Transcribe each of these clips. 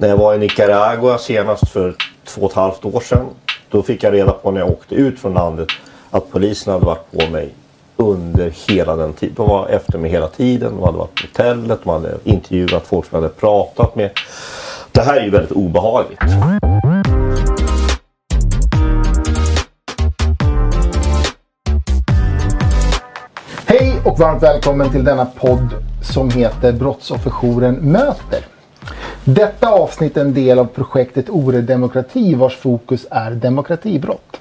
När jag var i Nicaragua senast för två och ett halvt år sedan. Då fick jag reda på när jag åkte ut från landet att polisen hade varit på mig under hela den tiden. De var efter mig hela tiden. De hade varit på hotellet, de hade intervjuat folk som jag hade pratat med. Det här är ju väldigt obehagligt. Hej och varmt välkommen till denna podd som heter Brottsofferjouren möter. Detta avsnitt är en del av projektet Ore Demokrati vars fokus är demokratibrott.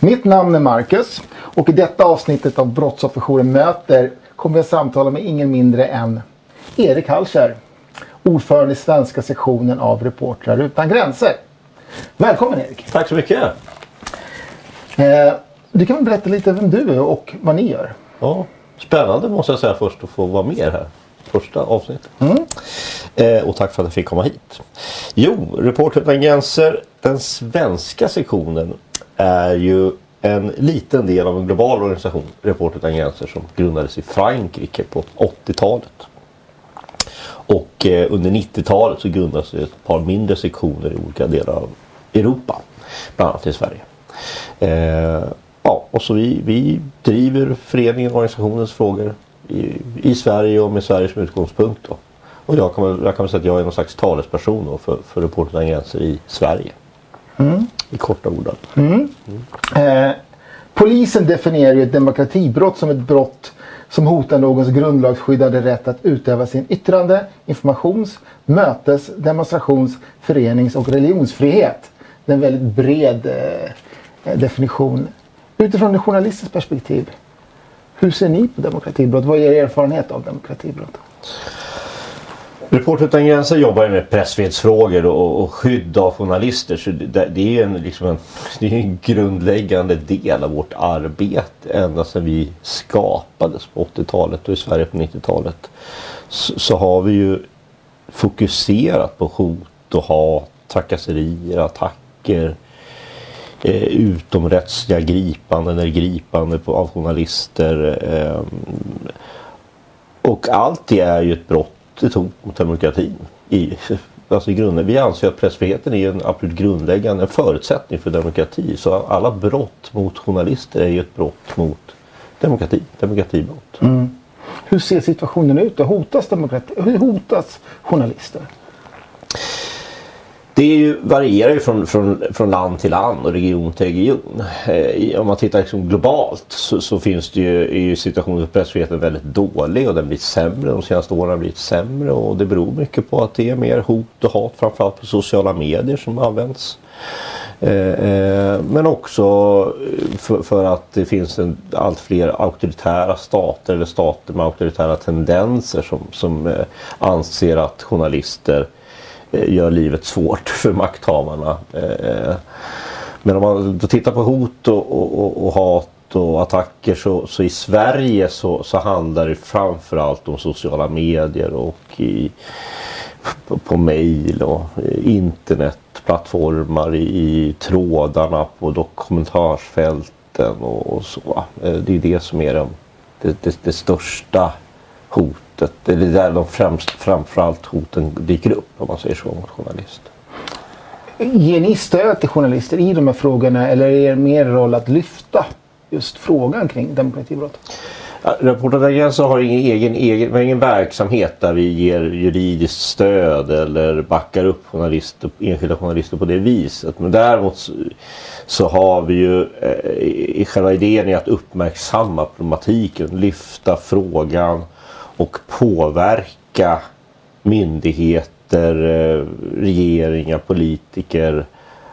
Mitt namn är Marcus och i detta avsnittet av Brottsofferjouren möter kommer jag samtala med ingen mindre än Erik Hallskär, ordförande i svenska sektionen av Reportrar utan gränser. Välkommen Erik! Tack så mycket! Eh, du kan väl berätta lite vem du är och vad ni gör? Ja, spännande måste jag säga först att få vara med här. Första avsnittet. Eh, Eh, och tack för att jag fick komma hit. Jo, Report utan gränser, den svenska sektionen är ju en liten del av en global organisation, Report utan gränser, som grundades i Frankrike på 80-talet. Och eh, under 90-talet så grundades ett par mindre sektioner i olika delar av Europa. Bland annat i Sverige. Eh, ja, och så vi, vi driver föreningen och organisationens frågor i, i Sverige och med Sverige som utgångspunkt. Då. Och jag kan, väl, jag kan väl säga att jag är någon slags talesperson då för, för Reporter utan gränser i Sverige. I korta ordalag. Eh, polisen definierar ju ett demokratibrott som ett brott som hotar någons grundlagsskyddade rätt att utöva sin yttrande, informations, mötes, demonstrations, förenings och religionsfrihet. Det är en väldigt bred eh, definition. Utifrån en journalistiskt perspektiv, hur ser ni på demokratibrott? Vad är er erfarenhet av demokratibrott? Reporter utan gränser jobbar ju med pressfrihetsfrågor och, och skydd av journalister. Så det, det är ju en, liksom en, det är en grundläggande del av vårt arbete ända sedan vi skapades på 80-talet och i Sverige på 90-talet. Så, så har vi ju fokuserat på hot och hat, trakasserier, attacker, eh, utomrättsliga gripanden eller gripande på, av journalister. Eh, och allt det är ju ett brott, ett hot mot demokratin. I, alltså i grunden. Vi anser att pressfriheten är en absolut grundläggande förutsättning för demokrati. Så alla brott mot journalister är ju ett brott mot demokrati, demokratibrott. Mm. Hur ser situationen ut? Hotas demokrati? Hur hotas journalister? Det är ju, varierar ju från, från, från land till land och region till region. Eh, om man tittar liksom globalt så, så finns det ju, är ju situationen för pressfriheten väldigt dålig och den blir sämre. De senaste åren har blivit sämre och det beror mycket på att det är mer hot och hat framförallt på sociala medier som används. Eh, eh, men också för, för att det finns en, allt fler auktoritära stater eller stater med auktoritära tendenser som, som eh, anser att journalister eh, Eh, gör livet svårt för makthavarna. Eh, men om man då tittar på hot och, och, och, hat och attacker så, så i Sverige så, så handlar det framförallt om sociala medier och i, på, på mejl och eh, internetplattformar i, i trådarna på dokumentärsfälten och, och så. Det är det som är det, det, det största hotet. Eller där de främst, framförallt hoten dyker upp om man säger så mot journalister. Ger ni stöd till journalister i de här frågorna eller är er mer roll att lyfta just frågan kring demokratibrott? Ja, gränser har ingen egen, egen, ingen verksamhet där vi ger juridiskt stöd eller backar upp journalister, enskilda journalister på det viset. Men däremot så, har vi ju eh, själva idén är att uppmärksamma problematiken, lyfta frågan och påverka myndigheter, eh, regeringar, politiker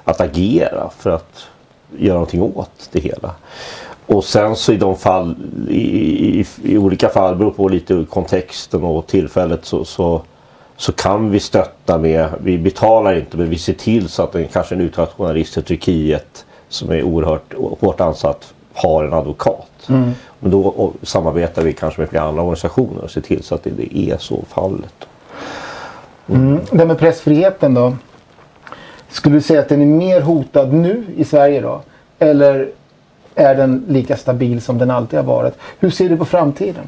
att agera för att göra någonting åt det hela. Och sen så i de fall, i, i, i olika fall, beror på lite kontexten och tillfället så, så, så kan vi stötta med, vi betalar inte men vi ser till så att en, kanske en utsatt journalist i Turkiet som är oerhört hårt ansatt har en advokat. Men då och, samarbetar vi kanske med flera andra organisationer och ser till så att det, det är så fallet. Mm. Det med pressfriheten då. Skulle du säga att den är mer hotad nu i Sverige då? Eller är den lika stabil som den alltid har varit? Hur ser du på framtiden?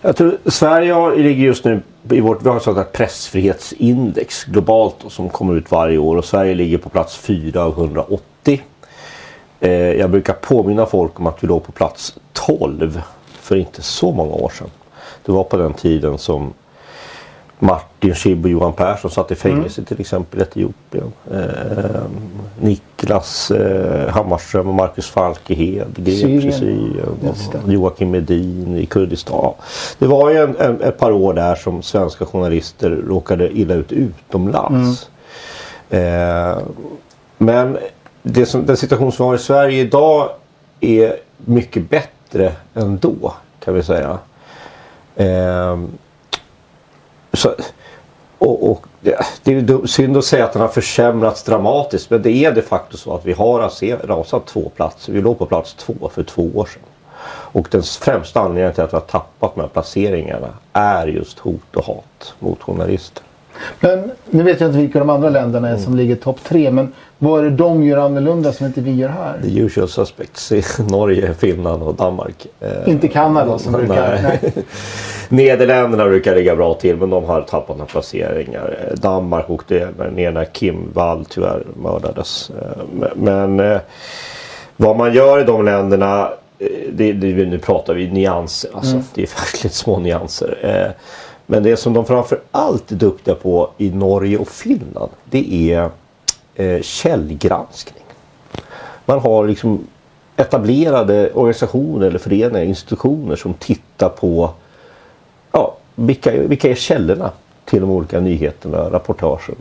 Jag tror Sverige ligger just nu i vårt, vi har ett sånt här pressfrihetsindex globalt som kommer ut varje år och Sverige ligger på plats 4 av 180. Eh, jag brukar påminna folk om att vi låg på plats 12 för inte så många år sedan. Det var på den tiden som Martin Schibb och Johan Persson satt i fängelse mm. till exempel i Etiopien. Eh, Niklas eh, Hammarström och Marcus Falkehed greps i Syrien. Joakim Medin i Kurdistan. Det var ju en, en, ett par år där som svenska journalister råkade illa ut utomlands. Mm. Eh, men det som, den situation som vi har i Sverige idag är mycket bättre än då kan vi säga. Eh, så, och, och det, det är synd att säga att den har försämrats dramatiskt men det är de facto så att vi har rasat två platser. Vi låg på plats två för två år sedan. Och den främsta anledningen till att vi har tappat de här placeringarna är just hot och hat mot journalister. Men nu vet jag inte vilka de andra länderna är mm. som ligger topp tre. Men vad är det de gör annorlunda som inte vi gör här? The usual suspects i Norge, Finland och Danmark. Eh, inte Kanada som brukar... Nej. Nederländerna brukar ligga bra till men de har tappat några placeringar. Eh, Danmark åkte ner när Kim Wall tyvärr mördades. Eh, men vad man gör i de länderna det, det, nu pratar vi nyanser. Alltså. Mm. Det är verkligen små nyanser. Men det som de framför allt är duktiga på i Norge och Finland det är eh, källgranskning. Man har liksom etablerade organisationer eller föreningar, institutioner som tittar på ja, vilka, vilka är källorna till de olika nyheterna, rapportagen.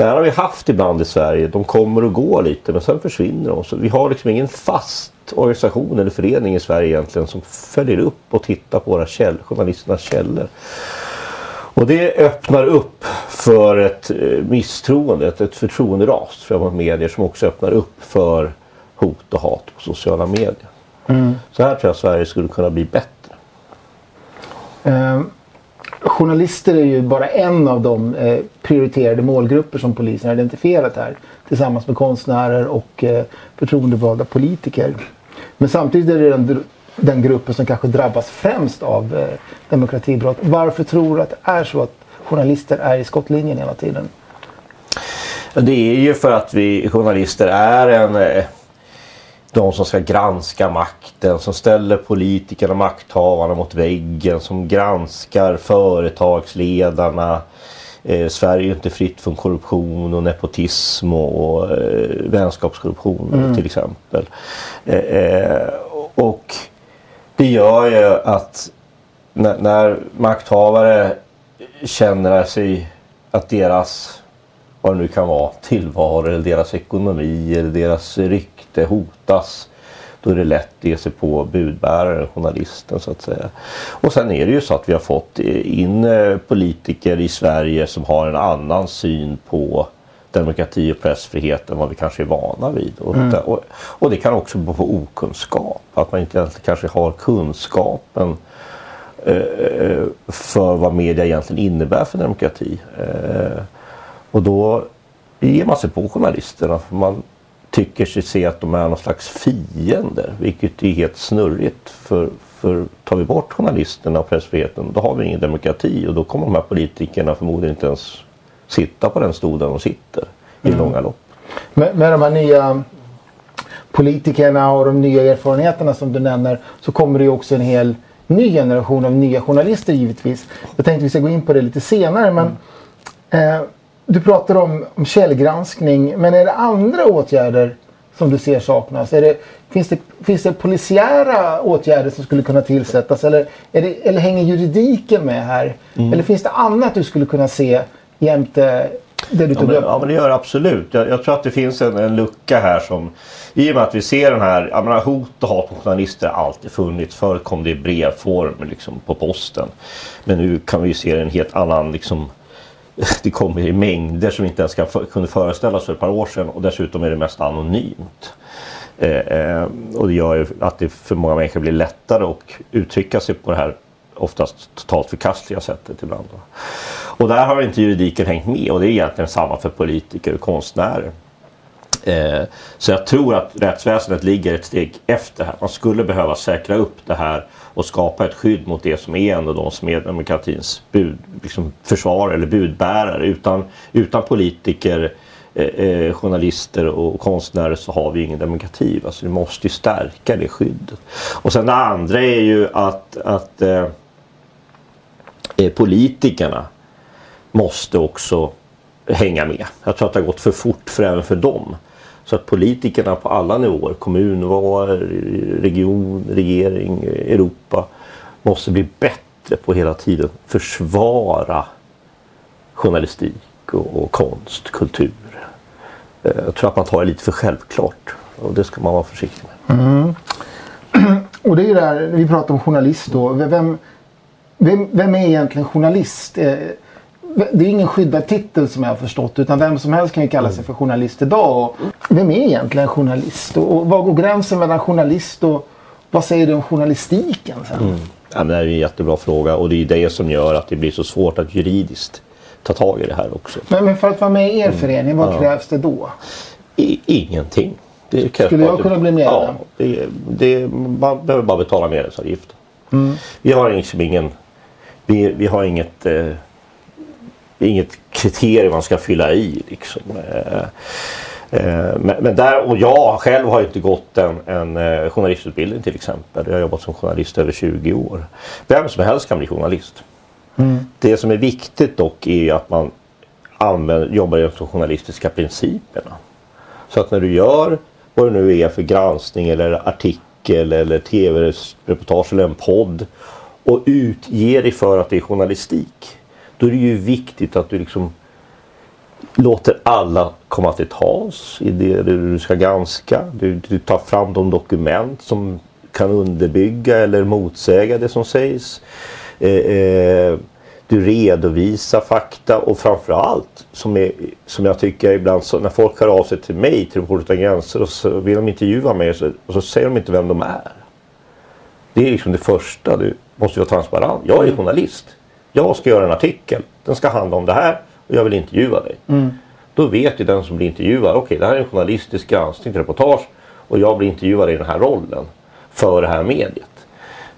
Det här har vi haft ibland i Sverige. De kommer och går lite men sen försvinner de. Så vi har liksom ingen fast organisation eller förening i Sverige egentligen som följer upp och tittar på våra käll, journalisternas källor. Och det öppnar upp för ett eh, misstroende, ett, ett förtroenderas för medier som också öppnar upp för hot och hat på sociala medier. Mm. Så här tror jag Sverige skulle kunna bli bättre. Eh, journalister är ju bara en av de eh, prioriterade målgrupper som polisen har identifierat här. Tillsammans med konstnärer och eh, förtroendevalda politiker. Men samtidigt är det den den gruppen som kanske drabbas främst av eh, demokratibrott. Varför tror du att det är så att journalister är i skottlinjen hela tiden? Det är ju för att vi journalister är en eh, de som ska granska makten, som ställer politikerna och makthavarna mot väggen, som granskar företagsledarna. Eh, Sverige är inte fritt från korruption och nepotism och, och eh, vänskapskorruption mm. till exempel. Eh, eh och det gör ju att när, när makthavare känner sig att deras, vad det nu kan vara, tillvaro eller deras ekonomi eller deras rykte hotas. Då är det lätt att ge sig på budbäraren, journalisten så att säga. Och sen är det ju så att vi har fått in eh, politiker i Sverige som har en annan syn på demokrati och pressfrihet än vad vi kanske är vana vid. Mm. och, och, det kan också bero på okunskap. Att man inte kanske har kunskapen eh, för vad media egentligen innebär för demokrati. Eh, och då ger man sig på journalisterna. För man tycker sig se att de är någon slags fiender. Vilket är helt snurrigt. För, för tar vi bort journalisterna och pressfriheten då har vi ingen demokrati. Och då kommer de här politikerna förmodligen inte ens sitta på den stol där de sitter i mm. långa lopp. Med, med de här nya politikerna och de nya erfarenheterna som du nämner så kommer det ju också en hel ny generation av nya journalister givetvis. Jag tänkte vi ska gå in på det lite senare men mm. eh, du pratar om, om källgranskning men är det andra åtgärder som du ser saknas? Är det, finns, det, finns det polisiära åtgärder som skulle kunna tillsättas eller, det, eller hänger juridiken med här? Mm. Eller finns det annat du skulle kunna se jämte det du tog ja, men, Ja men det gör det absolut. Jag, jag, tror att det finns en, en lucka här som i och med att vi ser den här, jag menar, hot och hat mot journalister har alltid funnits. Förr kom det i brevform liksom, på posten. Men nu kan vi se en helt annan liksom, det kommer i mängder som vi inte ens kan för, kunde föreställa oss för ett par år sedan och dessutom är det mest anonymt. Eh, eh, och det gör ju att det för många människor blir lättare att uttrycka sig på det här oftast totalt förkastliga sättet ibland. Och där har inte juridiken hängt med och det är egentligen samma för politiker och konstnärer. Eh, så jag tror att rättsväsendet ligger ett steg efter här. Man skulle behöva säkra upp det här och skapa ett skydd mot det som är ändå de som är demokratins bud, liksom försvarare eller budbärare. Utan, utan politiker, eh, eh, journalister och konstnärer så har vi ingen demokrati. Alltså vi måste ju stärka det skyddet. Och sen det andra är ju att, att eh, eh politikerna måste också hänga med. Jag tror att det har gått för fort för även för dem. Så att politikerna på alla nivåer, kommunval, region, regering, Europa måste bli bättre på hela tiden försvara journalistik och, och konst, kultur. Eh, jag tror att man tar det lite för självklart och det ska man vara försiktig med. Mm. Och det är ju det här, vi pratar om journalist då. Vem, vem, vem är egentligen journalist? Eh, det är ingen skyddad titel som jag har förstått utan vem som helst kan ju kalla sig för journalist idag. Och vem är egentligen journalist? Och var går gränsen mellan journalist och vad säger du om journalistiken sen? Mm. Ja, men det är en jättebra fråga och det är det som gör att det blir så svårt att juridiskt ta tag i det här också. Men, men för att vara med i er mm. förening, vad ja. krävs det då? I, ingenting. Det Skulle jag kunna bli medlem? Ja, det, det, man behöver bara betala medlemsavgift. Mm. Vi har liksom ingen... Vi, vi har inget... Eh, inget kriterium man ska fylla i. Liksom. Eh, eh, men, där, och jag själv har inte gått en, en eh, journalistutbildning till exempel. Jag har jobbat som journalist över 20 år. Vem som helst kan bli journalist. Mm. Det som är viktigt dock är att man använder, jobbar efter de journalistiska principerna. Så att när du gör vad det nu är för granskning eller artikel eller tv-reportage eller en podd och utger dig för att det är journalistik då är det ju viktigt att du liksom låter alla komma till tals i det du ska granska. Du, du tar fram de dokument som kan underbygga eller motsäga det som sägs. Eh, eh, du redovisar fakta och framförallt som, är, som jag tycker ibland så när folk hör av sig till mig till Reportrar utan gränser och så vill de intervjua mig och så, och så säger de inte vem de är. Det är liksom det första. Du måste vara transparent. Jag är journalist jag ska göra en artikel. Den ska handla om det här och jag vill intervjua dig. Mm. Då vet ju den som blir intervjuad, okej okay, det här är en journalistisk granskning, reportage och jag blir intervjuad i den här rollen för det här mediet.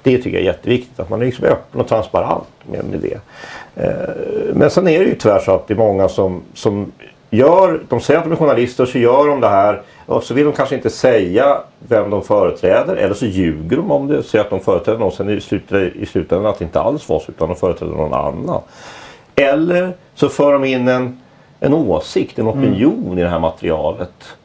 Det tycker jag är jätteviktigt att man är liksom öppen och transparent med, med det. Eh, men sen är det ju tyvärr så att det är många som, som gör, de säger att de är journalister och så gör de det här och så vill de kanske inte säga vem de företräder eller så ljuger de om det och säger att de företräder någon. Sen i, slut, i slutändan att det inte alls var så utan de företräder någon annan. Eller så för de in en, en åsikt, en opinion mm. i det här materialet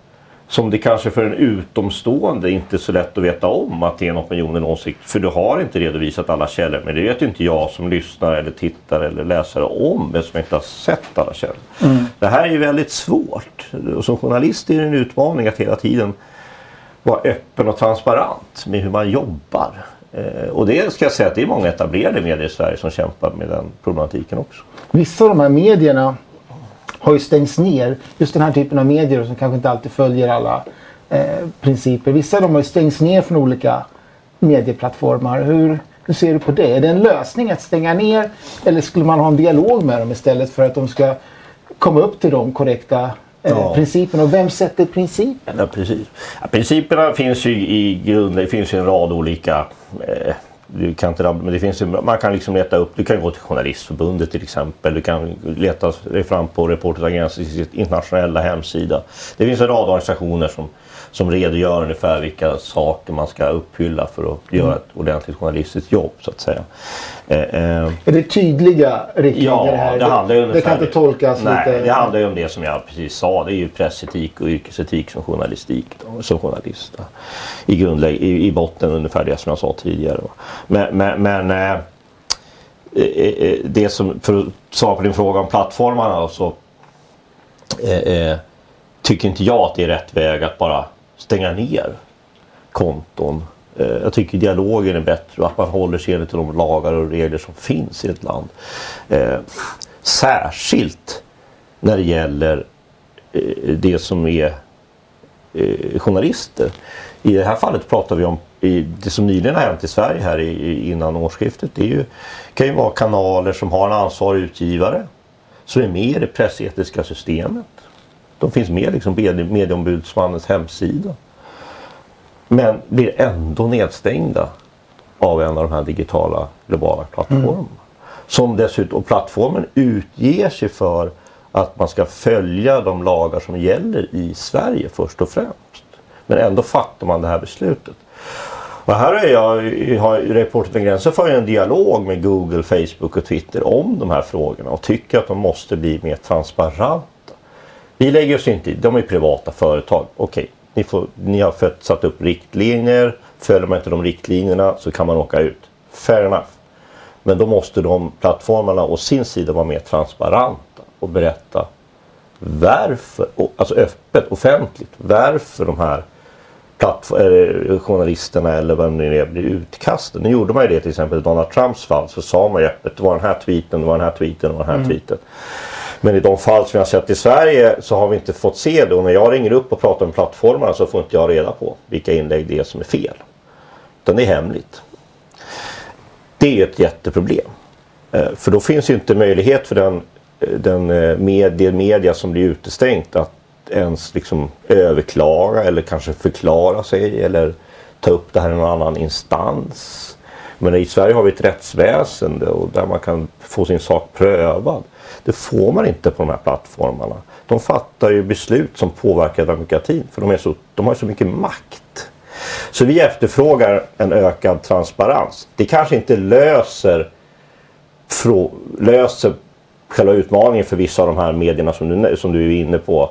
som det kanske för en utomstående inte är så lätt att veta om att det är en opinion, en åsikt. För du har inte redovisat alla källor. Men det vet ju inte jag som lyssnar eller tittar eller läsare om eftersom jag inte har sett alla källor. Mm. Det här är ju väldigt svårt. Och som journalist är det en utmaning att hela tiden vara öppen och transparent med hur man jobbar. Eh, och det ska jag säga att det är många etablerade medier i Sverige som kämpar med den problematiken också. Vissa av de här medierna har ju stängts ner. Just den här typen av medier som kanske inte alltid följer alla eh, principer. Vissa av dem har ju stängts ner från olika medieplattformar. Hur, hur ser du på det? Är det en lösning att stänga ner eller skulle man ha en dialog med dem istället för att de ska komma upp till de korrekta eh, ja. principerna? Och vem sätter principerna? Ja, precis. Ja, principerna finns ju i grunden. Det finns ju en rad olika eh, du kan inte, men det finns, man kan liksom leta upp, du kan gå till Journalistförbundet till exempel. Du kan leta dig fram på Reporters internationella hemsida. Det finns en rad organisationer som som redogör ungefär vilka saker man ska uppfylla för att mm. göra ett ordentligt journalistiskt jobb så att säga. Eh, eh, är det tydliga riktlinjer ja, här? Det, handlar ungefär, det kan inte tolkas nej, lite... det handlar ju om det som jag precis sa. Det är ju pressetik och yrkesetik som journalistik. Då, som journalist. Då. I, grundlägg, i, I botten ungefär det som jag sa tidigare. Då. Men, men, men eh, eh, eh det som, för att svara på din fråga om plattformarna så eh, tycker inte jag att det är rätt väg att bara stänga ner konton. Eh, jag tycker dialogen är bättre och att man håller sig enligt de lagar och regler som finns i ett land. Eh, särskilt när det gäller eh, det som är journalister. I det här fallet pratar vi om det som nyligen har hänt i Sverige här innan årsskiftet. Det är ju, kan ju vara kanaler som har en ansvarig utgivare som är med i det pressetiska systemet. De finns med liksom medieombudsmannens hemsida. Men blir ändå nedstängda av en av de här digitala globala plattformarna. Mm. Som dessutom, och plattformen utger sig för att man ska följa de lagar som gäller i Sverige först och främst. Men ändå fattar man det här beslutet. Och här är jag, har Reporter utan gränser för en dialog med Google, Facebook och Twitter om de här frågorna och tycker att de måste bli mer transparenta. Vi lägger oss inte i, de är privata företag. Okej, ni, får, ni har fött, satt upp riktlinjer. Följer man inte de riktlinjerna så kan man åka ut. Fair enough. Men då måste de plattformarna å sin sida vara mer transparenta och berätta varför, alltså öppet, offentligt, varför de här journalisterna eller vem det är blir utkastade. Nu gjorde man ju det till exempel i Donald Trumps fall så sa man ju öppet det var den här tweeten, det var den här tweeten och den här mm. tweeten. Men i de fall som jag har sett i Sverige så har vi inte fått se det och när jag ringer upp och pratar med plattformarna så får inte jag reda på vilka inlägg det är som är fel. Utan det är hemligt. Det är ett jätteproblem. Eh, för då finns ju inte möjlighet för den, eh, den eh, medie, media, media som blir utestängt att ens liksom överklaga eller kanske förklara sig eller ta upp det här i någon annan instans. Men i Sverige har vi ett rättsväsende och där man kan få sin sak prövad. Det får man inte på de här plattformarna. De fattar ju beslut som påverkar demokratin för de, är så, de har så mycket makt. Så vi efterfrågar en ökad transparens. Det kanske inte löser, löser själva utmaningen för vissa av de här medierna som du, som du är inne på.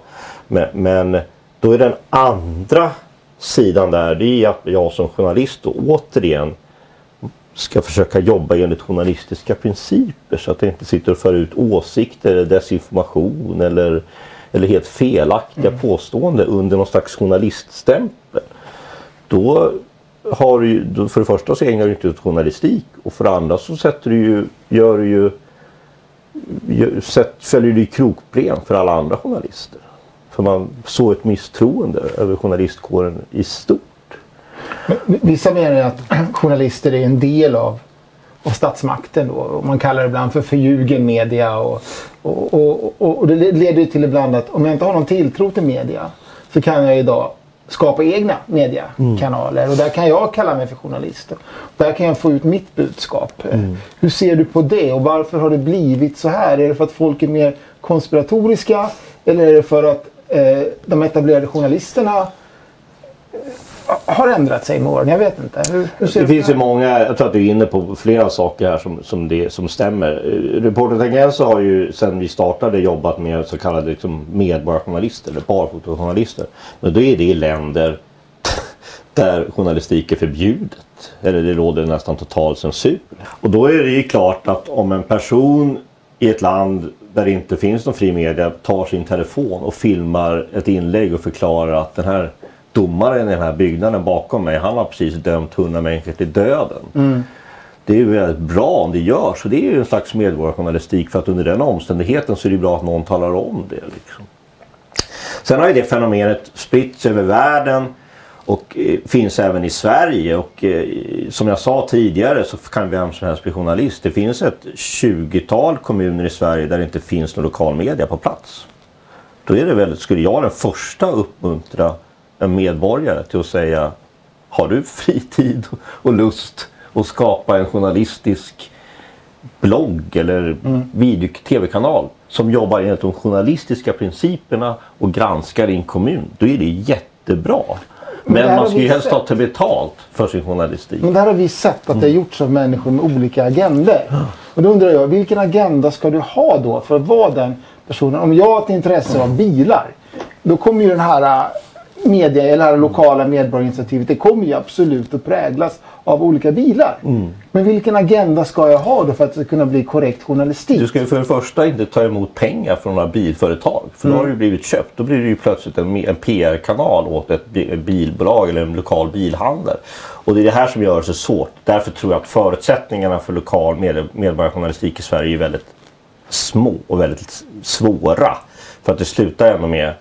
Men, men då är den andra sidan där, det är att jag som journalist då återigen ska försöka jobba enligt journalistiska principer så att jag inte sitter och för ut åsikter eller desinformation eller, eller helt felaktiga mm. påståenden under någon slags journaliststämpel. Då har du ju, för det första så ägnar du inte åt journalistik och för det andra så sätter du ju, gör du ju, sätt, följer du krokben för alla andra journalister. För man så ett misstroende över journalistkåren i stort. Vissa menar att journalister är en del av, av statsmakten. Då. Man kallar det ibland för förljugen media. Och, och, och, och, det leder till ibland att om jag inte har någon tilltro till media så kan jag idag skapa egna mediekanaler. Mm. Och där kan jag kalla mig för journalist. Där kan jag få ut mitt budskap. Mm. Hur ser du på det och varför har det blivit så här? Är det för att folk är mer konspiratoriska? Eller är det för att eh, de etablerade journalisterna har ändrat sig med åren? Jag vet inte. Hur, hur det finns ju många, jag tror att du är inne på flera saker här som, som, det, som stämmer. Reporter Tangents har ju sedan vi startade jobbat med så kallade liksom, medborgarjournalister eller barfotojournalister. Men då är det i länder där journalistik är förbjudet. Eller det råder nästan total censur. Och då är det ju klart att om en person i ett land där det inte finns någon fri media tar sin telefon och filmar ett inlägg och förklarar att den här domaren i den här byggnaden bakom mig, han har precis dömt hundra människor till döden. Mm. Det är ju väldigt bra om det görs. Så det är ju en slags medborgarjournalistik för att under den omständigheten så är det bra att någon talar om det. Liksom. Sen har ju det fenomenet spritts över världen och eh, finns även i Sverige. Och eh, som jag sa tidigare så kan vem som helst bli journalist. Det finns ett 20-tal kommuner i Sverige där det inte finns någon lokal media på plats. Då är det väl, skulle jag den första uppmuntra en medborgare till att säga Har du fritid och lust att skapa en journalistisk blogg eller mm. video tv-kanal som jobbar enligt de journalistiska principerna och granskar din kommun. Då är det jättebra. Men, Men man ska ju helst ta till betalt för sin journalistik. Men där har vi sett att det har mm. gjorts av människor med olika agendor. Och då undrar jag, vilken agenda ska du ha då för att vara den personen? Om jag har ett intresse av bilar, då kommer ju den här media eller lokala medborgarinitiativet det kommer ju absolut att präglas av olika bilar. Mm. Men vilken agenda ska jag ha då för att det ska kunna bli korrekt journalistik? Du ska ju för det första inte ta emot pengar från några bilföretag. För mm. då har du blivit köpt. Då blir det ju plötsligt en, en PR-kanal åt ett bilbolag eller en lokal bilhandel. Och det är det här som gör det så svårt. Därför tror jag att förutsättningarna för lokal med, medborgarjournalistik i Sverige är väldigt små och väldigt svåra. För att det slutar ändå med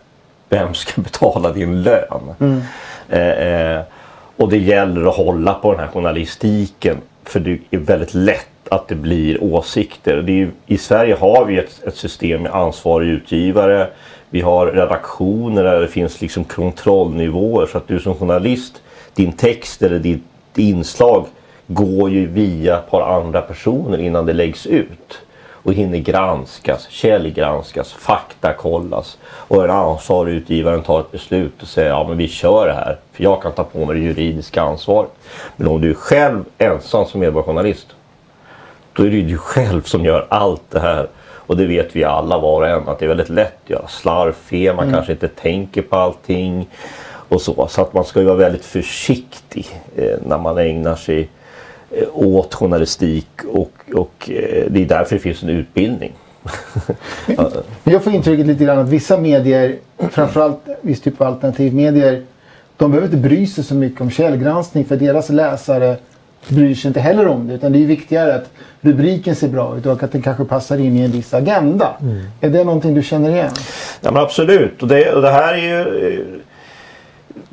vem ska betala din lön? Mm. Eh, eh, och det gäller att hålla på den här journalistiken för det är väldigt lätt att det blir åsikter. Det är, I Sverige har vi ett, ett system med ansvarig utgivare. Vi har redaktioner där det finns liksom kontrollnivåer så att du som journalist, din text eller ditt inslag går ju via ett par andra personer innan det läggs ut. Och hinner granskas, källgranskas, faktakollas. Och en ansvarig utgivaren tar ett beslut och säger ja men vi kör det här. För jag kan ta på mig det juridiska ansvaret. Men om du är själv ensam som medborgarjournalist. Då är det ju du själv som gör allt det här. Och det vet vi alla var och en att det är väldigt lätt att göra slarvfel. Man mm. kanske inte tänker på allting. Och så. så att man ska ju vara väldigt försiktig eh, när man ägnar sig åt journalistik och, och eh, det är därför det finns en utbildning. jag får intrycket lite grann att vissa medier, framförallt viss typ av alternativmedier, de behöver inte bry sig så mycket om källgranskning för deras läsare bryr sig inte heller om det. Utan det är viktigare att rubriken ser bra ut och att den kanske passar in i en viss agenda. Mm. Är det någonting du känner igen? Ja men absolut. Och det, och det här är ju...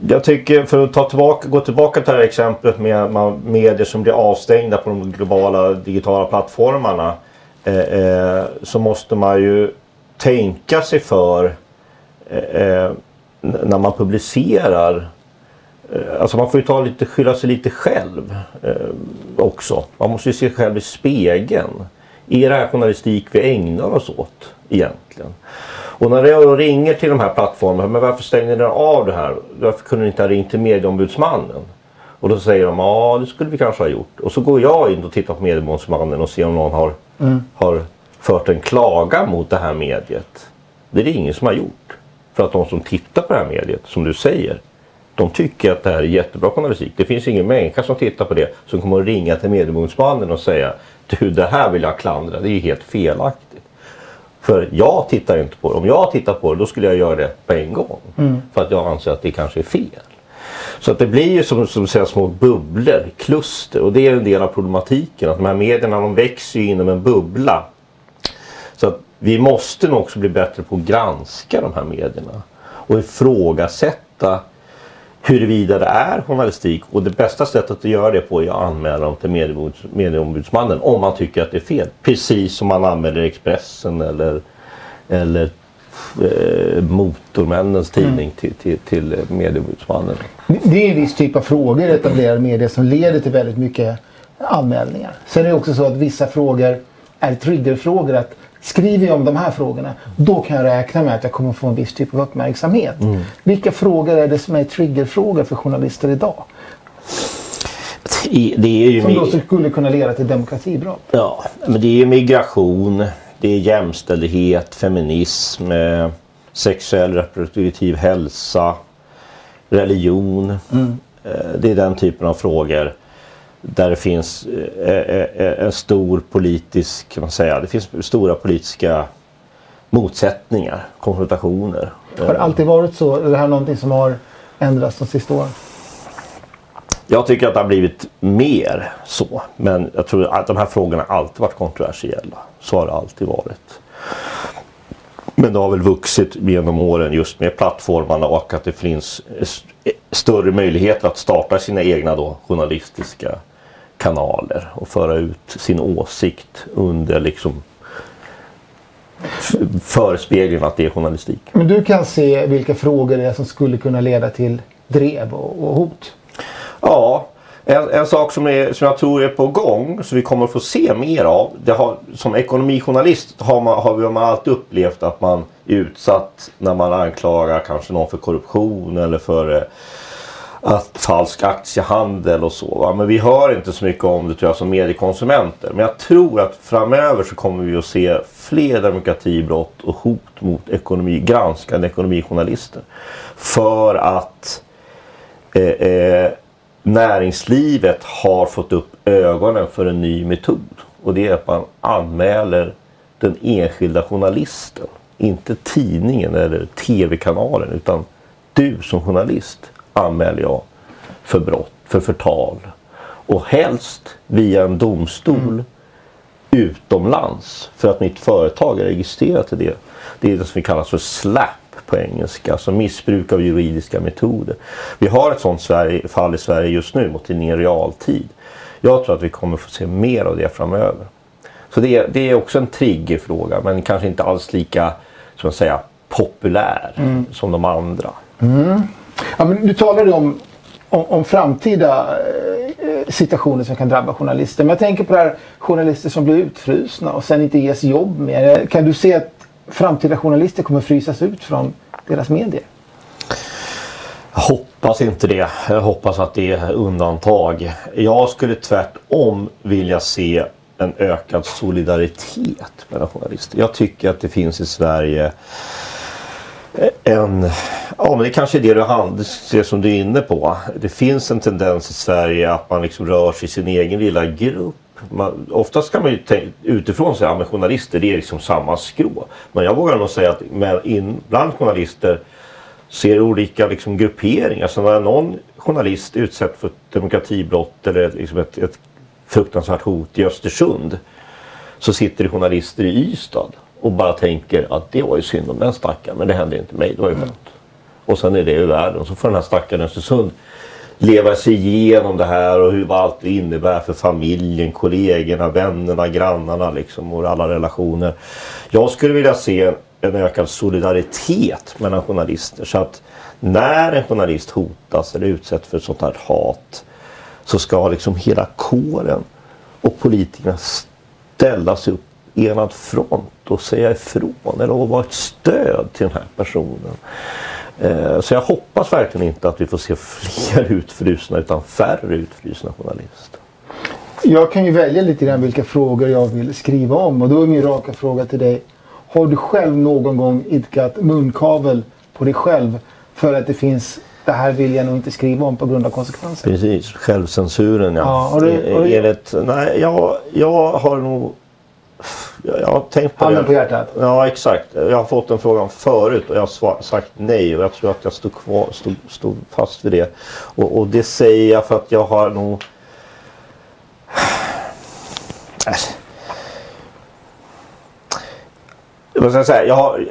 Jag tycker, för att ta tillbaka, gå tillbaka till det här exemplet med medier som blir avstängda på de globala digitala plattformarna. Eh, eh, så måste man ju tänka sig för eh, eh, när man publicerar Eh, alltså man får ju ta lite, skylla sig lite själv eh, också. Man måste ju se sig själv i spegeln. Är det här journalistik vi ägnar oss åt egentligen? Och när jag ringer till de här plattformarna, men varför stängde ni av det här? Varför kunde ni inte ha ringt till medieombudsmannen? Och då säger de, ja det skulle vi kanske ha gjort. Och så går jag in och tittar på medieombudsmannen och ser om någon har, mm. har fört en klaga mot det här mediet. Det är det ingen som har gjort. För att de som tittar på det här mediet, som du säger, de tycker att det här är jättebra journalistik. Det finns ingen människa som tittar på det som kommer att ringa till medieombudsmannen och säga du det här vill jag klandra. Det är helt felaktigt. För jag tittar inte på det. Om jag tittar på det då skulle jag göra det på en gång. Mm. För att jag anser att det kanske är fel. Så att det blir ju som, som säga, små bubblor, kluster. Och det är en del av problematiken. Att de här medierna de växer ju inom en bubbla. Så att vi måste nog också bli bättre på att granska de här medierna. Och ifrågasätta huruvida det är journalistik. Och det bästa sättet att göra det på är att anmäla dem till medieombudsmannen om man tycker att det är fel. Precis som man anmäler Expressen eller, eller eh, Motormännens mm. tidning mm. till, till, till medieombudsmannen. Det är en viss typ av frågor i etablerade medier som leder till väldigt mycket anmälningar. Sen är det också så att vissa frågor är triggerfrågor. Att Skriver jag om de här frågorna, då kan jag räkna med att jag kommer få en viss typ av uppmärksamhet. Mm. Vilka frågor är det som är triggerfrågor för journalister idag? Det är ju som då skulle kunna leda till demokratibrott. Ja, men det är migration, det är jämställdhet, feminism, eh, sexuell reproduktiv hälsa, religion. Mm. Eh, det är den typen av frågor där det finns eh, eh, eh, en stor politisk, kan man säga, det finns stora politiska motsättningar, konfrontationer. Har det alltid varit så? Är det här någonting som har ändrats de sista åren? Jag tycker att det har blivit mer så. Men jag tror att de här frågorna alltid varit kontroversiella. Så har det alltid varit. Men det har väl vuxit genom åren just med plattformarna och att det finns större möjligheter att starta sina egna då, journalistiska kanaler och föra ut sin åsikt under liksom förespeglingen att det är journalistik. Men du kan se vilka frågor det är som skulle kunna leda till drev och, och hot? Ja, en, en, sak som, är, som jag tror är på gång, som vi kommer att få se mer av. Har, som ekonomijournalist har man, har man alltid upplevt att man är utsatt när man anklagar kanske någon för korruption eller för eh, att falsk aktiehandel och så. Va? Men vi hör inte så mycket om det tror jag som mediekonsumenter. Men jag tror att framöver så kommer vi att se fler demokratibrott och hot mot ekonomi, granskande ekonomijournalister. För att eh, eh, näringslivet har fått upp ögonen för en ny metod. Och det är att man anmäler den enskilda journalisten. Inte tidningen eller tv-kanalen utan du som journalist anmäler jag för brott, för förtal. Och helst via en domstol mm. utomlands. För att mitt företag är registrerat till det. Det är det som vi kallar för SLAP på engelska. Alltså missbruk av juridiska metoder. Vi har ett sånt Sverige, fall i Sverige just nu mot tidningen Realtid. Jag tror att vi kommer få se mer av det framöver. Så det är, det är också en triggerfråga men kanske inte alls lika som att säga, populär mm. som de andra. Mm. Ja, men du talade om, om, om framtida eh, situationer som kan drabba journalister. Men jag tänker på det här journalister som blir utfrusna och sen inte ges jobb mer. Kan du se att framtida journalister kommer frysas ut från deras medier? Jag hoppas inte det. Jag hoppas att det är undantag. Jag skulle tvärtom vilja se en ökad solidaritet mellan journalister. Jag tycker att det finns i Sverige en... Ja, men det kanske är det du hand, det som du är inne på. Det finns en tendens i Sverige att man liksom rör sig i sin egen lilla grupp. Man, oftast kan man ju utifrån säga att ja, journalister det är liksom samma skrå. Men jag vågar nog säga att med, in, bland journalister ser olika liksom, grupperingar. Så när någon journalist utsätts för ett demokratibrott eller liksom ett, ett fruktansvärt hot i Östersund så sitter det journalister i Ystad och bara tänker att det var ju synd om den stackaren men det hände inte mig, det var ju skönt. Mm. Och sen är det ur världen. Så får den här stackaren Östersund leva sig igenom det här och hur, vad allt det innebär för familjen, kollegorna, vännerna, grannarna liksom och alla relationer. Jag skulle vilja se en ökad solidaritet mellan journalister så att när en journalist hotas eller utsätts för sånt här hat så ska liksom hela kåren och politikerna ställa sig upp enad front och säga ifrån eller vara ett stöd till den här personen. Eh, så jag hoppas verkligen inte att vi får se fler utfrusna utan färre utfrusna journalister. Jag kan ju välja lite grann vilka frågor jag vill skriva om och då är min raka fråga till dig. Har du själv någon gång idkat munkavel på dig själv för att det finns det här vill jag nog inte skriva om på grund av konsekvenser. Precis, självcensuren ja. ja har du, har du... Är det, nej, jag, jag har nog jag har tänkt på Handen på hjärtat? Ja exakt. Jag har fått den frågan förut och jag har sagt nej och jag tror att jag stod, kvar, stod, stod fast vid det. Och, och, det säger jag för att jag har nog... Jag säga? Jag har,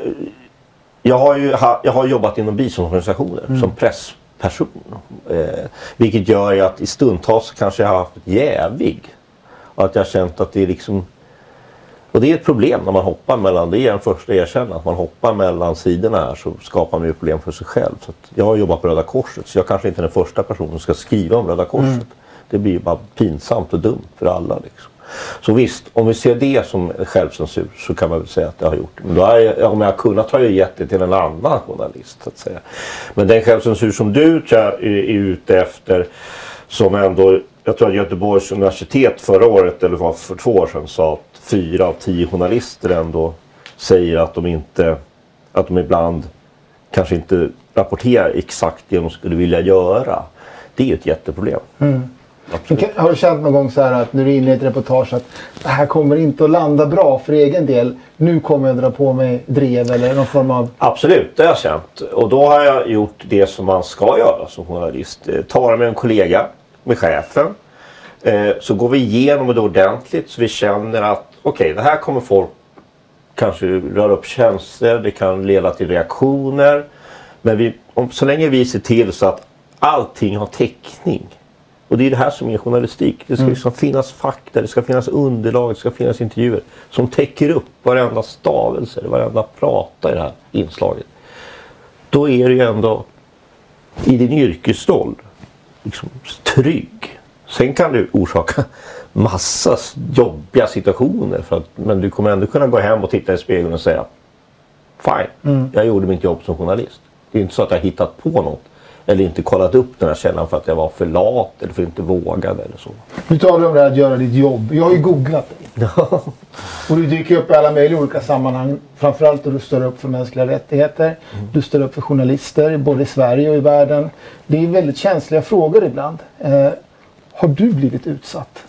jag har, ju, jag har jobbat inom biståndsorganisationer mm. som pressperson. Eh, vilket gör ju att i stundtals kanske jag har haft jävig. Och att jag har känt att det är liksom och det är ett problem när man hoppar mellan, det är en första erkänna, att man hoppar mellan sidorna här så skapar man ju problem för sig själv. Så jag har jobbat på Röda Korset så jag kanske inte är den första personen som ska skriva om Röda Korset. Mm. Det blir ju bara pinsamt och dumt för alla. Liksom. Så visst, om vi ser det som självcensur så kan man väl säga att det har gjort. Men då jag, om jag har kunnat har jag gett det till en annan journalist. Så att säga. Men den självcensur som du är, är ute efter som ändå, jag tror att Göteborgs universitet förra året eller var för två år sedan sa att fyra av tio journalister ändå säger att de inte, att de ibland kanske inte rapporterar exakt det de skulle vilja göra. Det är ju ett jätteproblem. Mm. Har du känt någon gång så här att när du är inne i ett reportage att det här kommer inte att landa bra för egen del. Nu kommer jag dra på mig drev eller någon form av... Absolut, det har jag känt. Och då har jag gjort det som man ska göra som journalist. Eh, Tala med en kollega, med chefen. Eh, så går vi igenom det ordentligt så vi känner att okej, okay, det här kommer folk kanske röra upp känslor, det kan leda till reaktioner. Men vi, om, så länge vi ser till så att allting har täckning. Och det är det här som är journalistik. Det ska mm. liksom finnas fakta, det ska finnas underlag, det ska finnas intervjuer som täcker upp varenda stavelse, varenda prata i det här inslaget. Då är du ju ändå i din yrkesroll liksom, trygg. Sen kan du orsaka massa jobbiga situationer. För att, men du kommer ändå kunna gå hem och titta i spegeln och säga Fine, mm. jag gjorde mitt jobb som journalist. Det är inte så att jag hittat på något. Eller inte kollat upp den här källan för att jag var för lat eller för att inte vågade eller så. Nu talar du om det här att göra ditt jobb. Jag har ju googlat dig. och du dyker upp i alla möjliga olika sammanhang. Framförallt då du står upp för mänskliga rättigheter. Mm. Du står upp för journalister både i Sverige och i världen. Det är väldigt känsliga frågor ibland. Eh, har du blivit utsatt?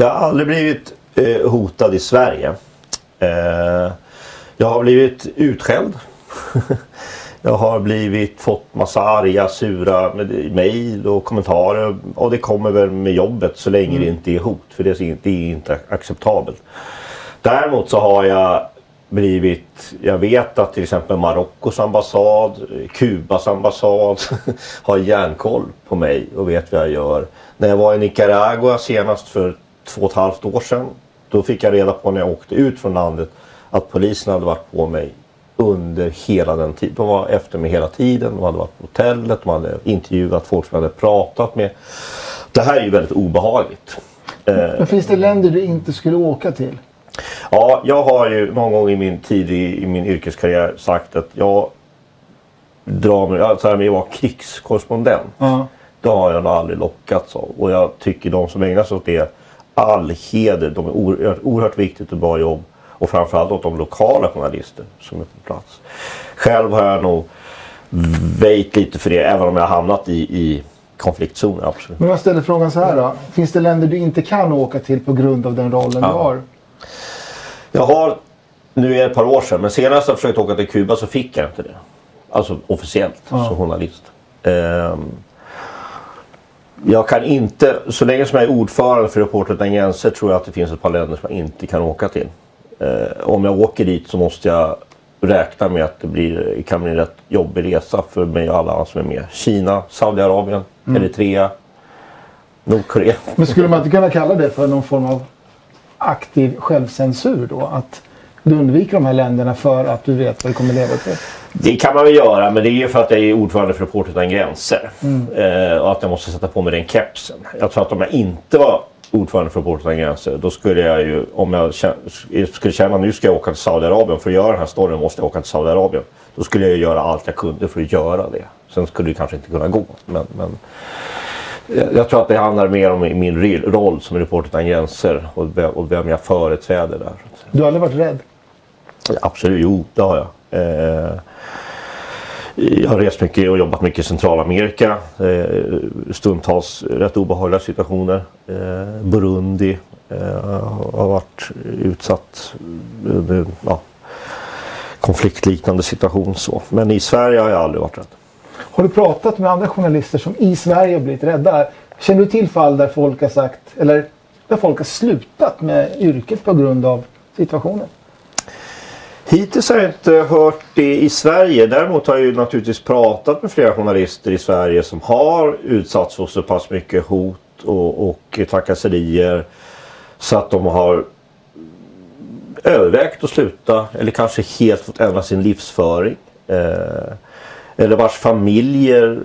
Jag har aldrig blivit eh, hotad i Sverige. Eh, jag har blivit utskälld. jag har blivit fått massa arga, sura mejl och kommentarer. Och det kommer väl med jobbet så länge mm. det inte är hot. För det är, det är inte acceptabelt. Däremot så har jag blivit, jag vet att till exempel Marockos ambassad, Kubas ambassad har järnkoll på mig och vet vad jag gör. När jag var i Nicaragua senast för två och ett halvt år sedan. Då fick jag reda på när jag åkte ut från landet att polisen hade varit på mig under hela den tiden. De var efter mig hela tiden. De hade varit på hotellet, de hade intervjuat folk som jag hade pratat med. det här är ju väldigt obehagligt. Men finns det länder du inte skulle åka till? Ja, jag har ju någon gång i min tid i, i min yrkeskarriär sagt att jag drar mig, alltså jag var krigskorrespondent. Ja. Det har jag nog aldrig lockats av. Och jag tycker de som ägnar sig åt det, all heder. De är oerhört, oerhört viktigt och bra jobb. Och framförallt åt de lokala journalister som är på plats. Själv har jag nog väjt lite för det, även om jag har hamnat i, i konfliktzoner. Absolut. Men jag ställer frågan så här då. Finns det länder du inte kan åka till på grund av den rollen Ja. du har? Jag har, nu är det ett par år sedan, men senast jag försökte åka till Kuba så fick jag inte det. Alltså officiellt Ja. som journalist. Ehm, jag kan inte, så länge som jag är ordförande för Reporter utan gränser tror jag att det finns ett par länder som jag inte kan åka till. Eh, om jag åker dit så måste jag räkna med att det blir, kan bli en rätt jobbig resa för mig och alla andra som är med. Kina, Saudiarabien, Eritrea, Nordkorea. Men skulle man inte kunna kalla det för någon form av aktiv självcensur då? Att du undviker de här länderna för att du vet vad det kommer leda till? Det kan man väl göra men det är ju för att jag är ordförande för Reporter utan gränser. Eh, och att jag måste sätta på mig den kepsen. Jag tror att om jag inte var ordförande för Reporter utan gränser då skulle jag ju, om jag skulle känna att nu ska jag åka till Saudiarabien för att göra den här storyn måste jag åka till Saudiarabien. Då skulle jag ju göra allt jag kunde för att göra det. Sen skulle det kanske inte kunna gå. Men, men jag- tror att det handlar mer om min roll som Reporter utan gränser och vem jag företräder där. Du har aldrig varit rädd? Absolut, jo det har jag. Eh, jag har rest mycket och jobbat mycket i Centralamerika. Eh, stundtals rätt obehagliga situationer. Eh, Burundi har varit utsatt under ja, konfliktliknande situation. Så. Men i Sverige har jag aldrig varit rädd. Har du pratat med andra journalister som i Sverige har blivit rädda? Känner du till fall där folk har sagt, eller där folk har slutat med yrket på grund av situationen? Hittills har jag inte hört det i Sverige. Däremot har jag ju naturligtvis pratat med flera journalister i Sverige som har utsatts för så pass mycket hot och, och trakasserier så att de har övervägt att sluta eller kanske helt fått ändra sin livsföring. Eh, eller vars familjer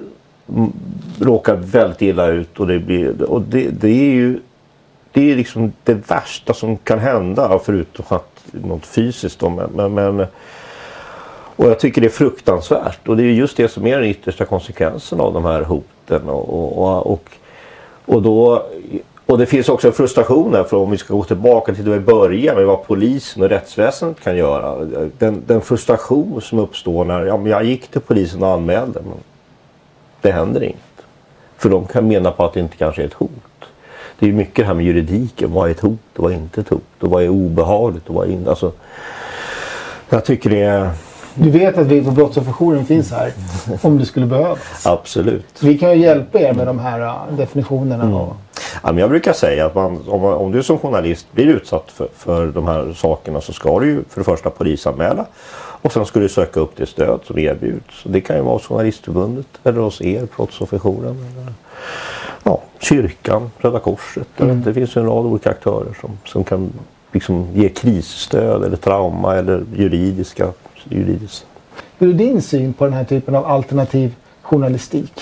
råkar väldigt illa ut och det, blir, och det, det är ju det är liksom det värsta som kan hända förutom att något fysiskt. Då, men, men, och jag tycker det är fruktansvärt och det är just det som är den yttersta konsekvensen av de här hoten. Och, och, och, och, och, då, och det finns också en frustration här för om vi ska gå tillbaka till det vi började med vad polisen och rättsväsendet kan göra. Den, den frustration som uppstår när ja, men jag gick till polisen och anmälde men det händer inget. För de kan mena på att det inte kanske är ett hot. Det är mycket det här med juridiken. Vad är ett hot och vad är inte ett hot? Och vad är obehagligt och vad är inte... Alltså, jag tycker det är Du vet att vi på Brottsofferjouren finns här om det skulle behövas. absolut. Vi kan ju hjälpa er med de här äh, definitionerna. Och, Ja, men jag brukar säga att man, om, om du som journalist blir utsatt för, för de här sakerna så ska du ju för det första polisanmäla och sen ska du söka upp det stöd som erbjuds. Det kan ju vara hos Journalistförbundet eller hos er, Brottsofferjouren. Eller, ja, kyrkan, Röda Korset. eller Det finns en rad olika aktörer som, som kan liksom ge krisstöd eller trauma eller juridiska juridiskt. hur är din syn på den här typen av alternativ journalistik?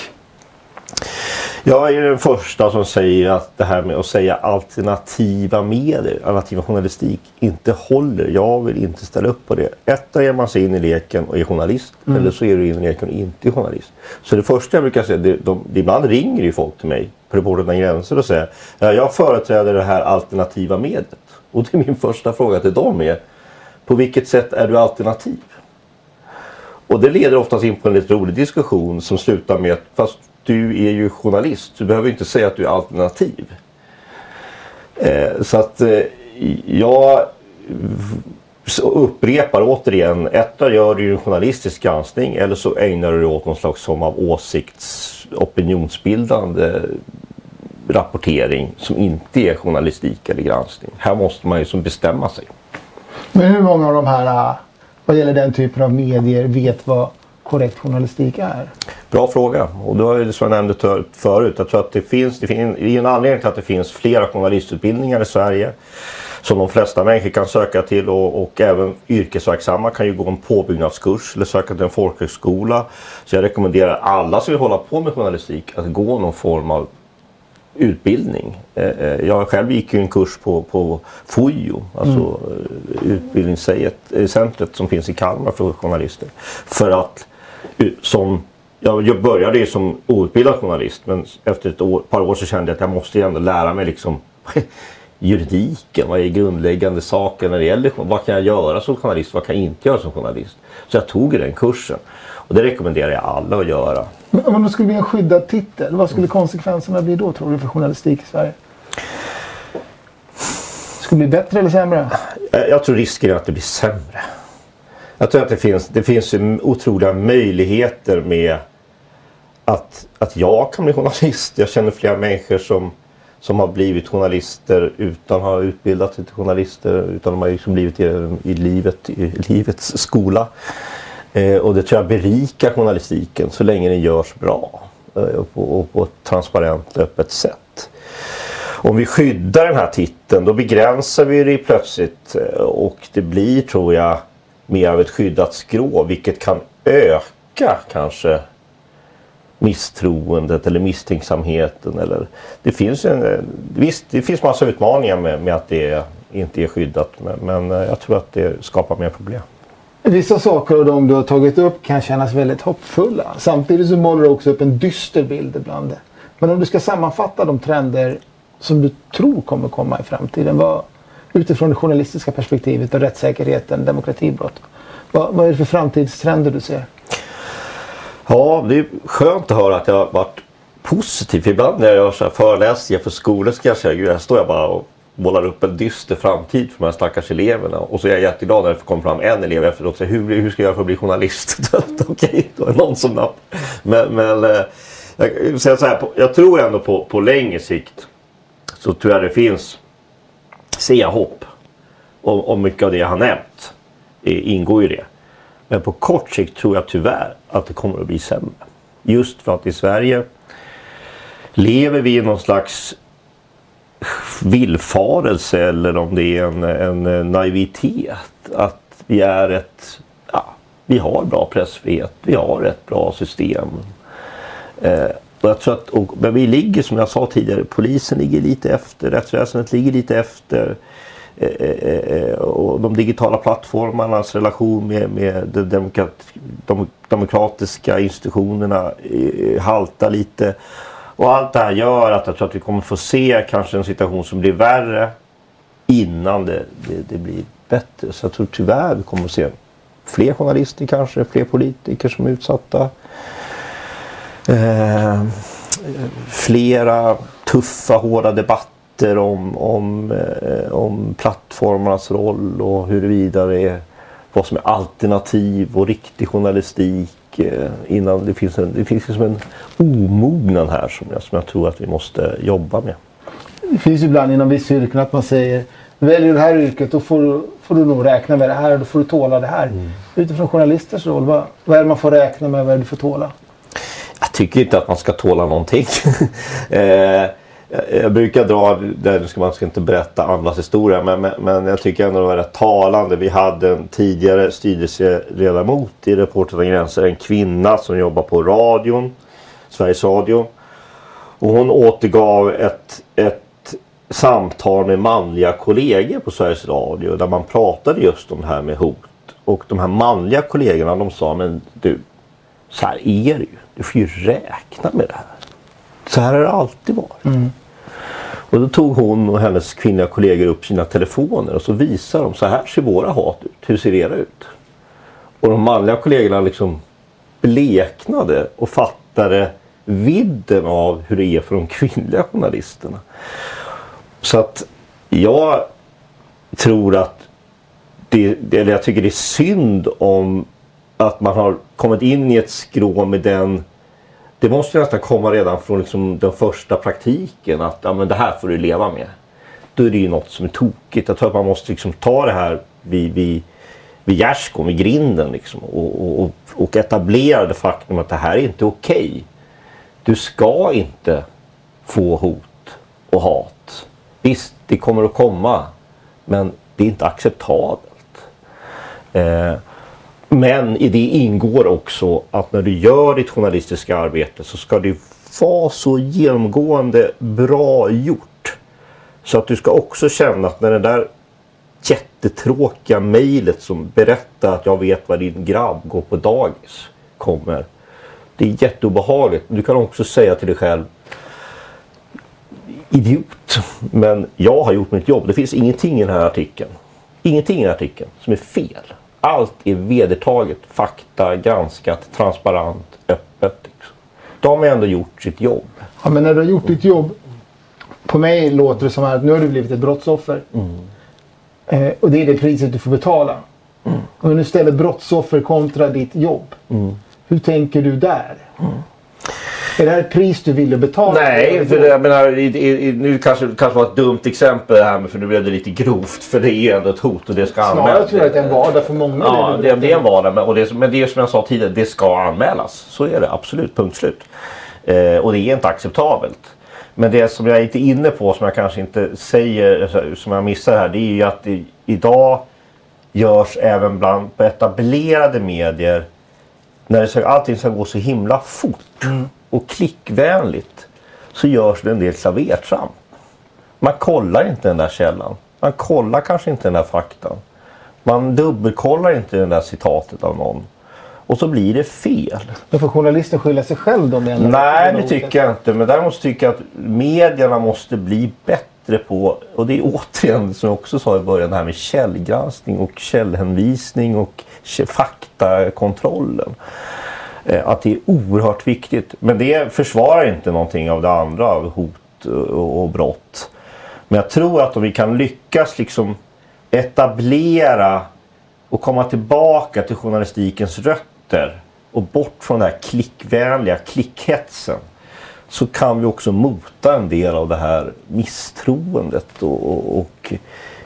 Jag är den första som säger att det här med att säga alternativa medier, alternativa journalistik inte håller. Jag vill inte ställa upp på det. Ett är man sig in i leken och är journalist eller så är du in i leken och inte är journalist. Så det första jag brukar säga, det, de, ibland ringer ju folk till mig på Reporter utan gränser och säger ja, jag företräder det här alternativa mediet. Och det är min första fråga till dem är på vilket sätt är du alternativ? Och det leder oftast in på en lite rolig diskussion som slutar med att fast du är ju journalist, du behöver inte säga att du är alternativ. Eh, så att eh, jag upprepar återigen, ett gör du en journalistisk granskning eller så ägnar du dig åt någon slags form av åsikts opinionsbildande rapportering som inte är journalistik eller granskning. Här måste man ju som bestämma sig. Men hur många av de här, vad gäller den typen av medier, vet vad korrekt journalistik är? Bra fråga. Och då är det som jag nämnde förut. Jag tror att det finns, det finns det är en anledning till att det finns flera journalistutbildningar i Sverige. Som de flesta människor kan söka till och, och även yrkesverksamma kan ju gå en påbyggnadskurs eller söka till en folkhögskola. Så jag rekommenderar alla som vill hålla på med journalistik att gå någon form av utbildning. Eh, eh, jag själv gick ju en kurs på, på FOJO, alltså mm. utbildningscentret som finns i Kalmar för journalister. För att som jag började ju som outbildad journalist men efter ett år, par år så kände jag att jag måste ändå lära mig liksom juridiken, vad är grundläggande saker när det gäller vad kan jag göra som journalist, vad kan jag inte göra som journalist. Så jag tog den kursen och det rekommenderar jag alla att göra. Men om det skulle bli en skyddad titel, vad skulle konsekvenserna bli då tror du för journalistik i Sverige? Skulle det bli bättre eller sämre? Jag tror risken är att det blir sämre. Jag tror att det finns, det finns otroliga möjligheter med att, att jag kan bli journalist. Jag känner flera människor som, som har blivit journalister utan att ha utbildat sig till journalister. Utan de har liksom blivit i, i, livet, i livets skola. Eh, och det tror jag berikar journalistiken så länge den görs bra. Eh, och, på, och på ett transparent öppet sätt. Om vi skyddar den här titeln då begränsar vi det plötsligt eh, och det blir tror jag mer av ett skyddat skrå vilket kan öka kanske misstroendet eller misstänksamheten. Eller, det, finns en, eh, visst, det finns massa utmaningar med, med att det inte är skyddat men, men eh, jag tror att det skapar mer problem. Vissa saker av de du har tagit upp kan kännas väldigt hoppfulla. Samtidigt så målar du också upp en dyster bild ibland. Men om du ska sammanfatta de trender som du tror kommer komma i framtiden. Vad, utifrån det journalistiska perspektivet och rättssäkerheten, demokratibrott. Vad, vad är det för framtidstrender du ser? Ja, det är skönt att höra att jag har varit positiv. Ibland när jag gör så här föreläsningar för skolor så ska jag säga, att står jag bara och målar upp en dyster framtid för de här stackars eleverna. Och så är jag jätteglad när det kommer fram en elev efteråt och säger hur, hur ska jag göra för att bli journalist? Okej, då är någon som napp. Men, men eh, jag, säga så här, jag tror ändå på, på längre sikt så tror jag det finns, ser jag hopp. Och, och mycket av det jag har nämnt eh, ingår i det. Men på kort sikt tror jag tyvärr att det kommer att bli sämre. Just för att i Sverige lever vi i någon slags villfarelse eller om det är en, en eh, naivitet. Att vi är ett, ja, vi har bra pressfrihet, vi har ett bra system. Eh, och jag tror att, och, men vi ligger som jag sa tidigare, polisen ligger lite efter, rättsväsendet ligger lite efter. Eh, eh, eh, eh och de digitala plattformarnas relation med, med de, demokrat, de demokratiska institutionerna haltar lite. Och allt det här gör att jag tror att vi kommer få se kanske en situation som blir värre innan det, det, det blir bättre. Så jag tror tyvärr vi kommer att se fler journalister kanske, fler politiker som är utsatta. Eh, flera tuffa, hårda debatter om, om, eh, om plattformarnas roll och huruvida det är vad som är alternativ och riktig journalistik innan det finns en, det finns liksom en omognad här som jag, som jag tror att vi måste jobba med. Det finns ju ibland inom vissa yrken att man säger väljer du det här yrket då får, får du nog räkna med det här och då får du tåla det här. Mm. Utifrån journalisters roll, vad, vad är det man får räkna med och vad är det du får tåla? Jag tycker inte att man ska tåla någonting. eh, jag brukar dra, där ska man ska inte berätta andras historia men, men, men jag tycker ändå det var rätt talande. Vi hade en tidigare styrelseledamot i Reporter utan gränser, en kvinna som jobbar på radion, Sveriges Radio. Och hon återgav ett, ett samtal med manliga kollegor på Sveriges Radio där man pratade just om det här med hot. Och de här manliga kollegorna de sa men du, så här är det ju. Du får ju räkna med det här. Så här har det alltid varit. Mm. Och då tog hon och hennes kvinnliga kollegor upp sina telefoner och så visade de så här ser våra hat ut. Hur ser era ut? Och de manliga kollegorna liksom bleknade och fattade vidden av hur det är för de kvinnliga journalisterna. Så att jag tror att det, eller jag tycker det är synd om att man har kommit in i ett skrå med den det måste nästan komma redan från liksom den första praktiken att ja, men det här får du leva med. Då är det ju något som är tokigt. Jag tror att man måste liksom ta det här vid, vid, vid gärdsgården, vid grinden liksom, och, och, och etablera det faktum att det här är inte okej. Okay. Du ska inte få hot och hat. Visst, det kommer att komma. Men det är inte acceptabelt. Eh, men i det ingår också att när du gör ditt journalistiska arbete så ska det vara så genomgående bra gjort. Så att du ska också känna att när det där jättetråkiga mejlet som berättar att jag vet vad din grabb går på dagis kommer. Det är jätteobehagligt. Du kan också säga till dig själv idiot. Men jag har gjort mitt jobb. Det finns ingenting i den här artikeln. Ingenting i den här artikeln som är fel. Allt är vedertaget, fakta, granskat, transparent, öppet. Liksom. De har ändå gjort sitt jobb. Ja, men när du har gjort ditt jobb. På mig låter det som att nu har du blivit ett brottsoffer. Mm. Eh, och det är det priset du får betala. Mm. Om du ställer brottsoffer kontra ditt jobb. Mm. Hur tänker du där? Är det här ett pris du ville betala? Nej, för det, jag menar, i, i, nu kanske det kanske var ett dumt exempel det här för nu blev det lite grovt. För det är ändå ett hot och det ska anmälas. Snarare tror jag att det är en vardag för många. Ja, det, det är en vardag. Men, och det, men det är som jag sa tidigare, det ska anmälas. Så är det absolut, punkt slut. Eh, och det är inte acceptabelt. Men det som jag inte är inne på som jag kanske inte säger, som jag missar här, det är ju att det, idag görs även bland etablerade medier när det ska, allting ska gå så himla fort mm. Och klickvänligt så görs det en del klavertramp. Man kollar inte den där källan. Man kollar kanske inte den där faktan. Man dubbelkollar inte det där citatet av någon. Och så blir det fel. Men får journalisten skylla sig själv då? Nej, det tycker jag inte. Men däremot tycker jag att medierna måste bli bättre på, och det är återigen som jag också sa i början, det här med källgranskning och källhänvisning och faktakontrollen. Eh, att det är oerhört viktigt. Men det försvarar inte någonting av det andra, av hot och brott. Men jag tror att om vi kan lyckas liksom etablera och komma tillbaka till journalistikens rötter och bort från den här klickvänliga klickhetsen så kan vi också mota en del av det här misstroendet och, och, och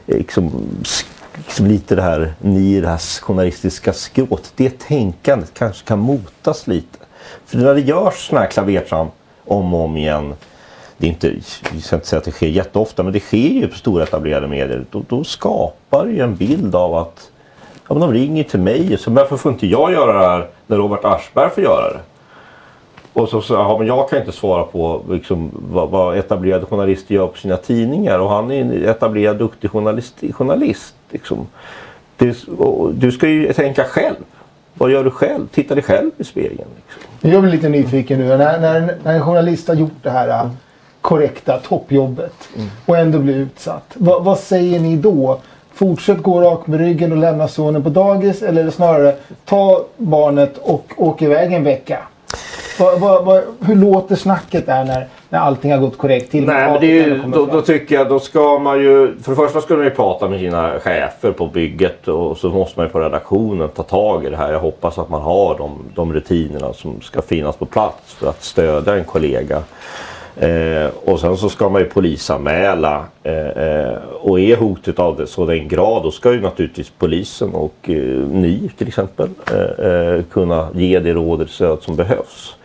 eh, liksom liksom lite det här, ni det här journalistiska skrået. Det tänkandet kanske kan motas lite. För när det görs sådana här klavertramp om och om igen. Det är inte, jag ska inte säga att det sker jätteofta men det sker ju på stora etablerade medier. Då, då skapar det ju en bild av att ja, men de ringer till mig. Så varför får inte jag göra det här när Robert Aschberg får göra det? Och så säger ja, men jag kan inte svara på liksom, vad, vad, etablerade journalister gör på sina tidningar. Och han är en etablerad duktig journalist. journalist liksom. det, du ska ju tänka själv. Vad gör du själv? Titta dig själv i spegeln. Liksom. Jag blir lite nyfiken nu. När, när, när en journalist har gjort det här mm. korrekta toppjobbet mm. och ändå blir utsatt. Va, vad säger ni då? Fortsätt gå rak med ryggen och lämna sonen på dagis eller snarare ta barnet och åka iväg en vecka? Vad, vad, vad, hur låter snacket där när, när allting har gått korrekt till? Nej, men det ju, då, då, tycker jag då ska man ju... För det första ska man ju prata med sina chefer på bygget och så måste man ju på redaktionen ta tag i det här. Jag hoppas att man har de, de rutinerna som ska finnas på plats för att stödja en kollega. Eh, och sen så ska man ju polisanmäla eh, eh, och är hotet av det så den grad då ska ju naturligtvis polisen och eh, ni till exempel eh, eh, kunna ge det råd och stöd som behövs.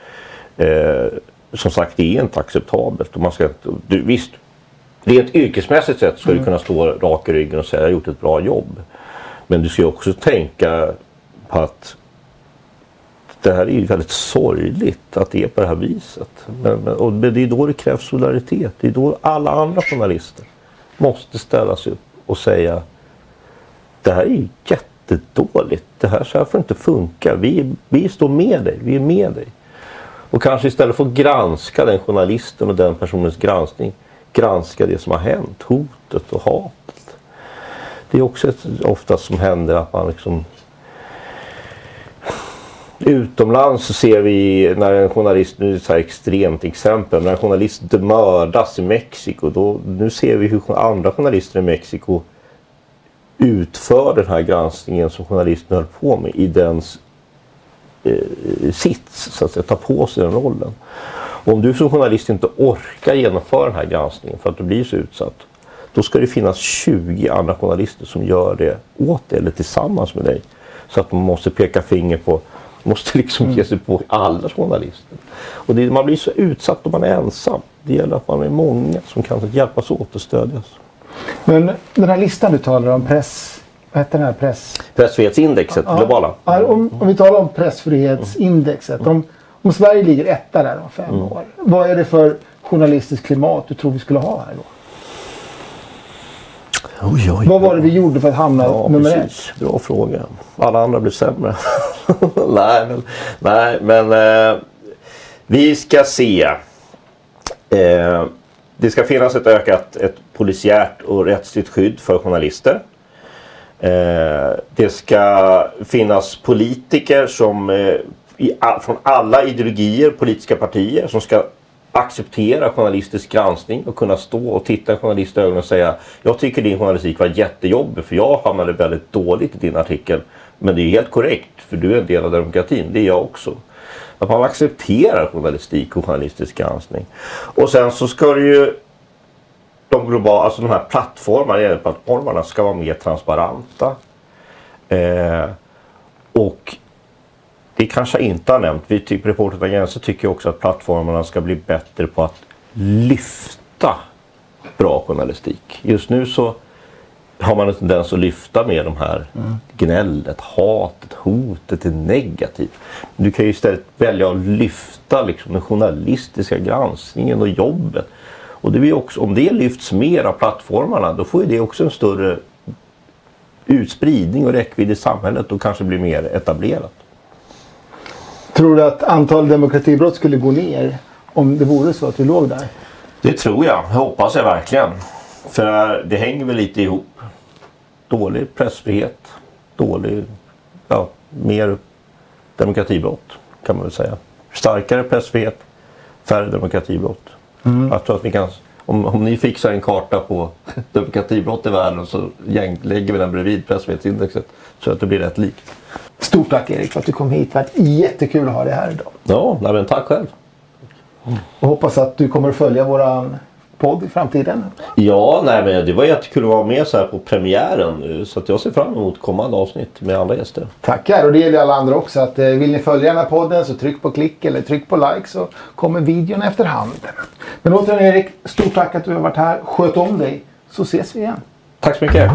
Som sagt det är inte acceptabelt. Och man ska, du, visst, rent yrkesmässigt sett ska mm. du kunna stå rak i ryggen och säga jag har gjort ett bra jobb. Men du ska också tänka på att det här är ju väldigt sorgligt att det är på det här viset. Men, men, och det är då det krävs solidaritet. Det är då alla andra journalister måste ställa sig upp och säga det här är jättedåligt. Det här, så här får inte funka. Vi, vi står med dig. Vi är med dig. Och kanske istället för att granska den journalisten och den personens granskning granska det som har hänt. Hotet och hatet. Det är också ett, ofta som händer att man liksom Utomlands så ser vi när en journalist, nu är det ett så extremt exempel, när en journalist mördas i Mexiko. Då, nu ser vi hur andra journalister i Mexiko utför den här granskningen som journalisten höll på med i dens Eh, sits, så att säga, ta på sig den rollen. Och om du som journalist inte orkar genomföra den här granskningen för att du blir så utsatt. Då ska det finnas 20 andra journalister som gör det åt dig eller tillsammans med dig. Så att man måste peka finger på måste liksom mm. ge sig på alla journalister. Och det, man blir så utsatt om man är ensam. Det gäller att man är många som kan hjälpas åt och stödjas. Men den här listan du talar om, press... Vad heter den här? Press... Pressfrihetsindexet, ja, globala. Ja, om, om, vi talar om pressfrihetsindexet. Om, Om Sverige ligger etta där om fem år. Vad är det för journalistiskt klimat du tror vi skulle ha här då? Oj, oj, Vad var det vi gjorde för att hamna Ja, nummer ett? precis. Bra fråga. Alla andra blir sämre. nej, men, nej, men eh, vi ska se. Eh, det ska finnas ett ökat ett polisiärt och rättsligt skydd för journalister. Eh, det ska finnas politiker som eh, i, från alla ideologier, politiska partier som ska acceptera journalistisk granskning och kunna stå och titta en journalist i ögonen och säga Jag tycker din journalistik var jättejobbig för jag hamnade väldigt dåligt i din artikel. Men det är helt korrekt för du är en del av demokratin. Det är jag också. Att man accepterar journalistik och journalistisk granskning. Och sen så ska det ju de globala, alltså de här plattformarna, plattformarna ska vara mer transparenta. Eh, och det kanske jag inte har nämnt. Vi tycker Reporter utan gränser tycker också att plattformarna ska bli bättre på att lyfta bra journalistik. Just nu så har man en tendens att lyfta med de här gnället, hatet, hotet, det negativt. Du kan ju istället välja att lyfta liksom, den journalistiska granskningen och jobbet. Och det blir också, om det lyfts mer av plattformarna då får ju det också en större utspridning och räckvidd i samhället och kanske blir mer etablerat. Tror du att antal demokratibrott skulle gå ner om det vore så att vi låg där? Det tror jag. Det hoppas jag verkligen. För det hänger väl lite ihop. Dålig pressfrihet. Dålig, ja, mer demokratibrott kan man väl säga. Starkare pressfrihet, färre demokratibrott. Jag tror att vi kan, om, om ni fixar en karta på demokratibrott i världen så gäng, lägger vi den bredvid pressfrihetsindexet så att det blir rätt likt. Stort tack Erik för att du kom hit. Det varit jättekul att ha dig här idag. Ja, nej, men tack själv. Och hoppas att du kommer att följa våran podd i framtiden. Ja, nej, men det var jättekul att vara med så här på premiären. Så att jag ser fram emot kommande avsnitt med andra gäster. Tackar och det gäller alla andra också. Att, eh, vill ni följa den här podden så tryck på klick eller tryck på like så kommer videon efterhand. Men återigen Erik, stort tack att du har varit här. Sköt om dig så ses vi igen. Tack så mycket.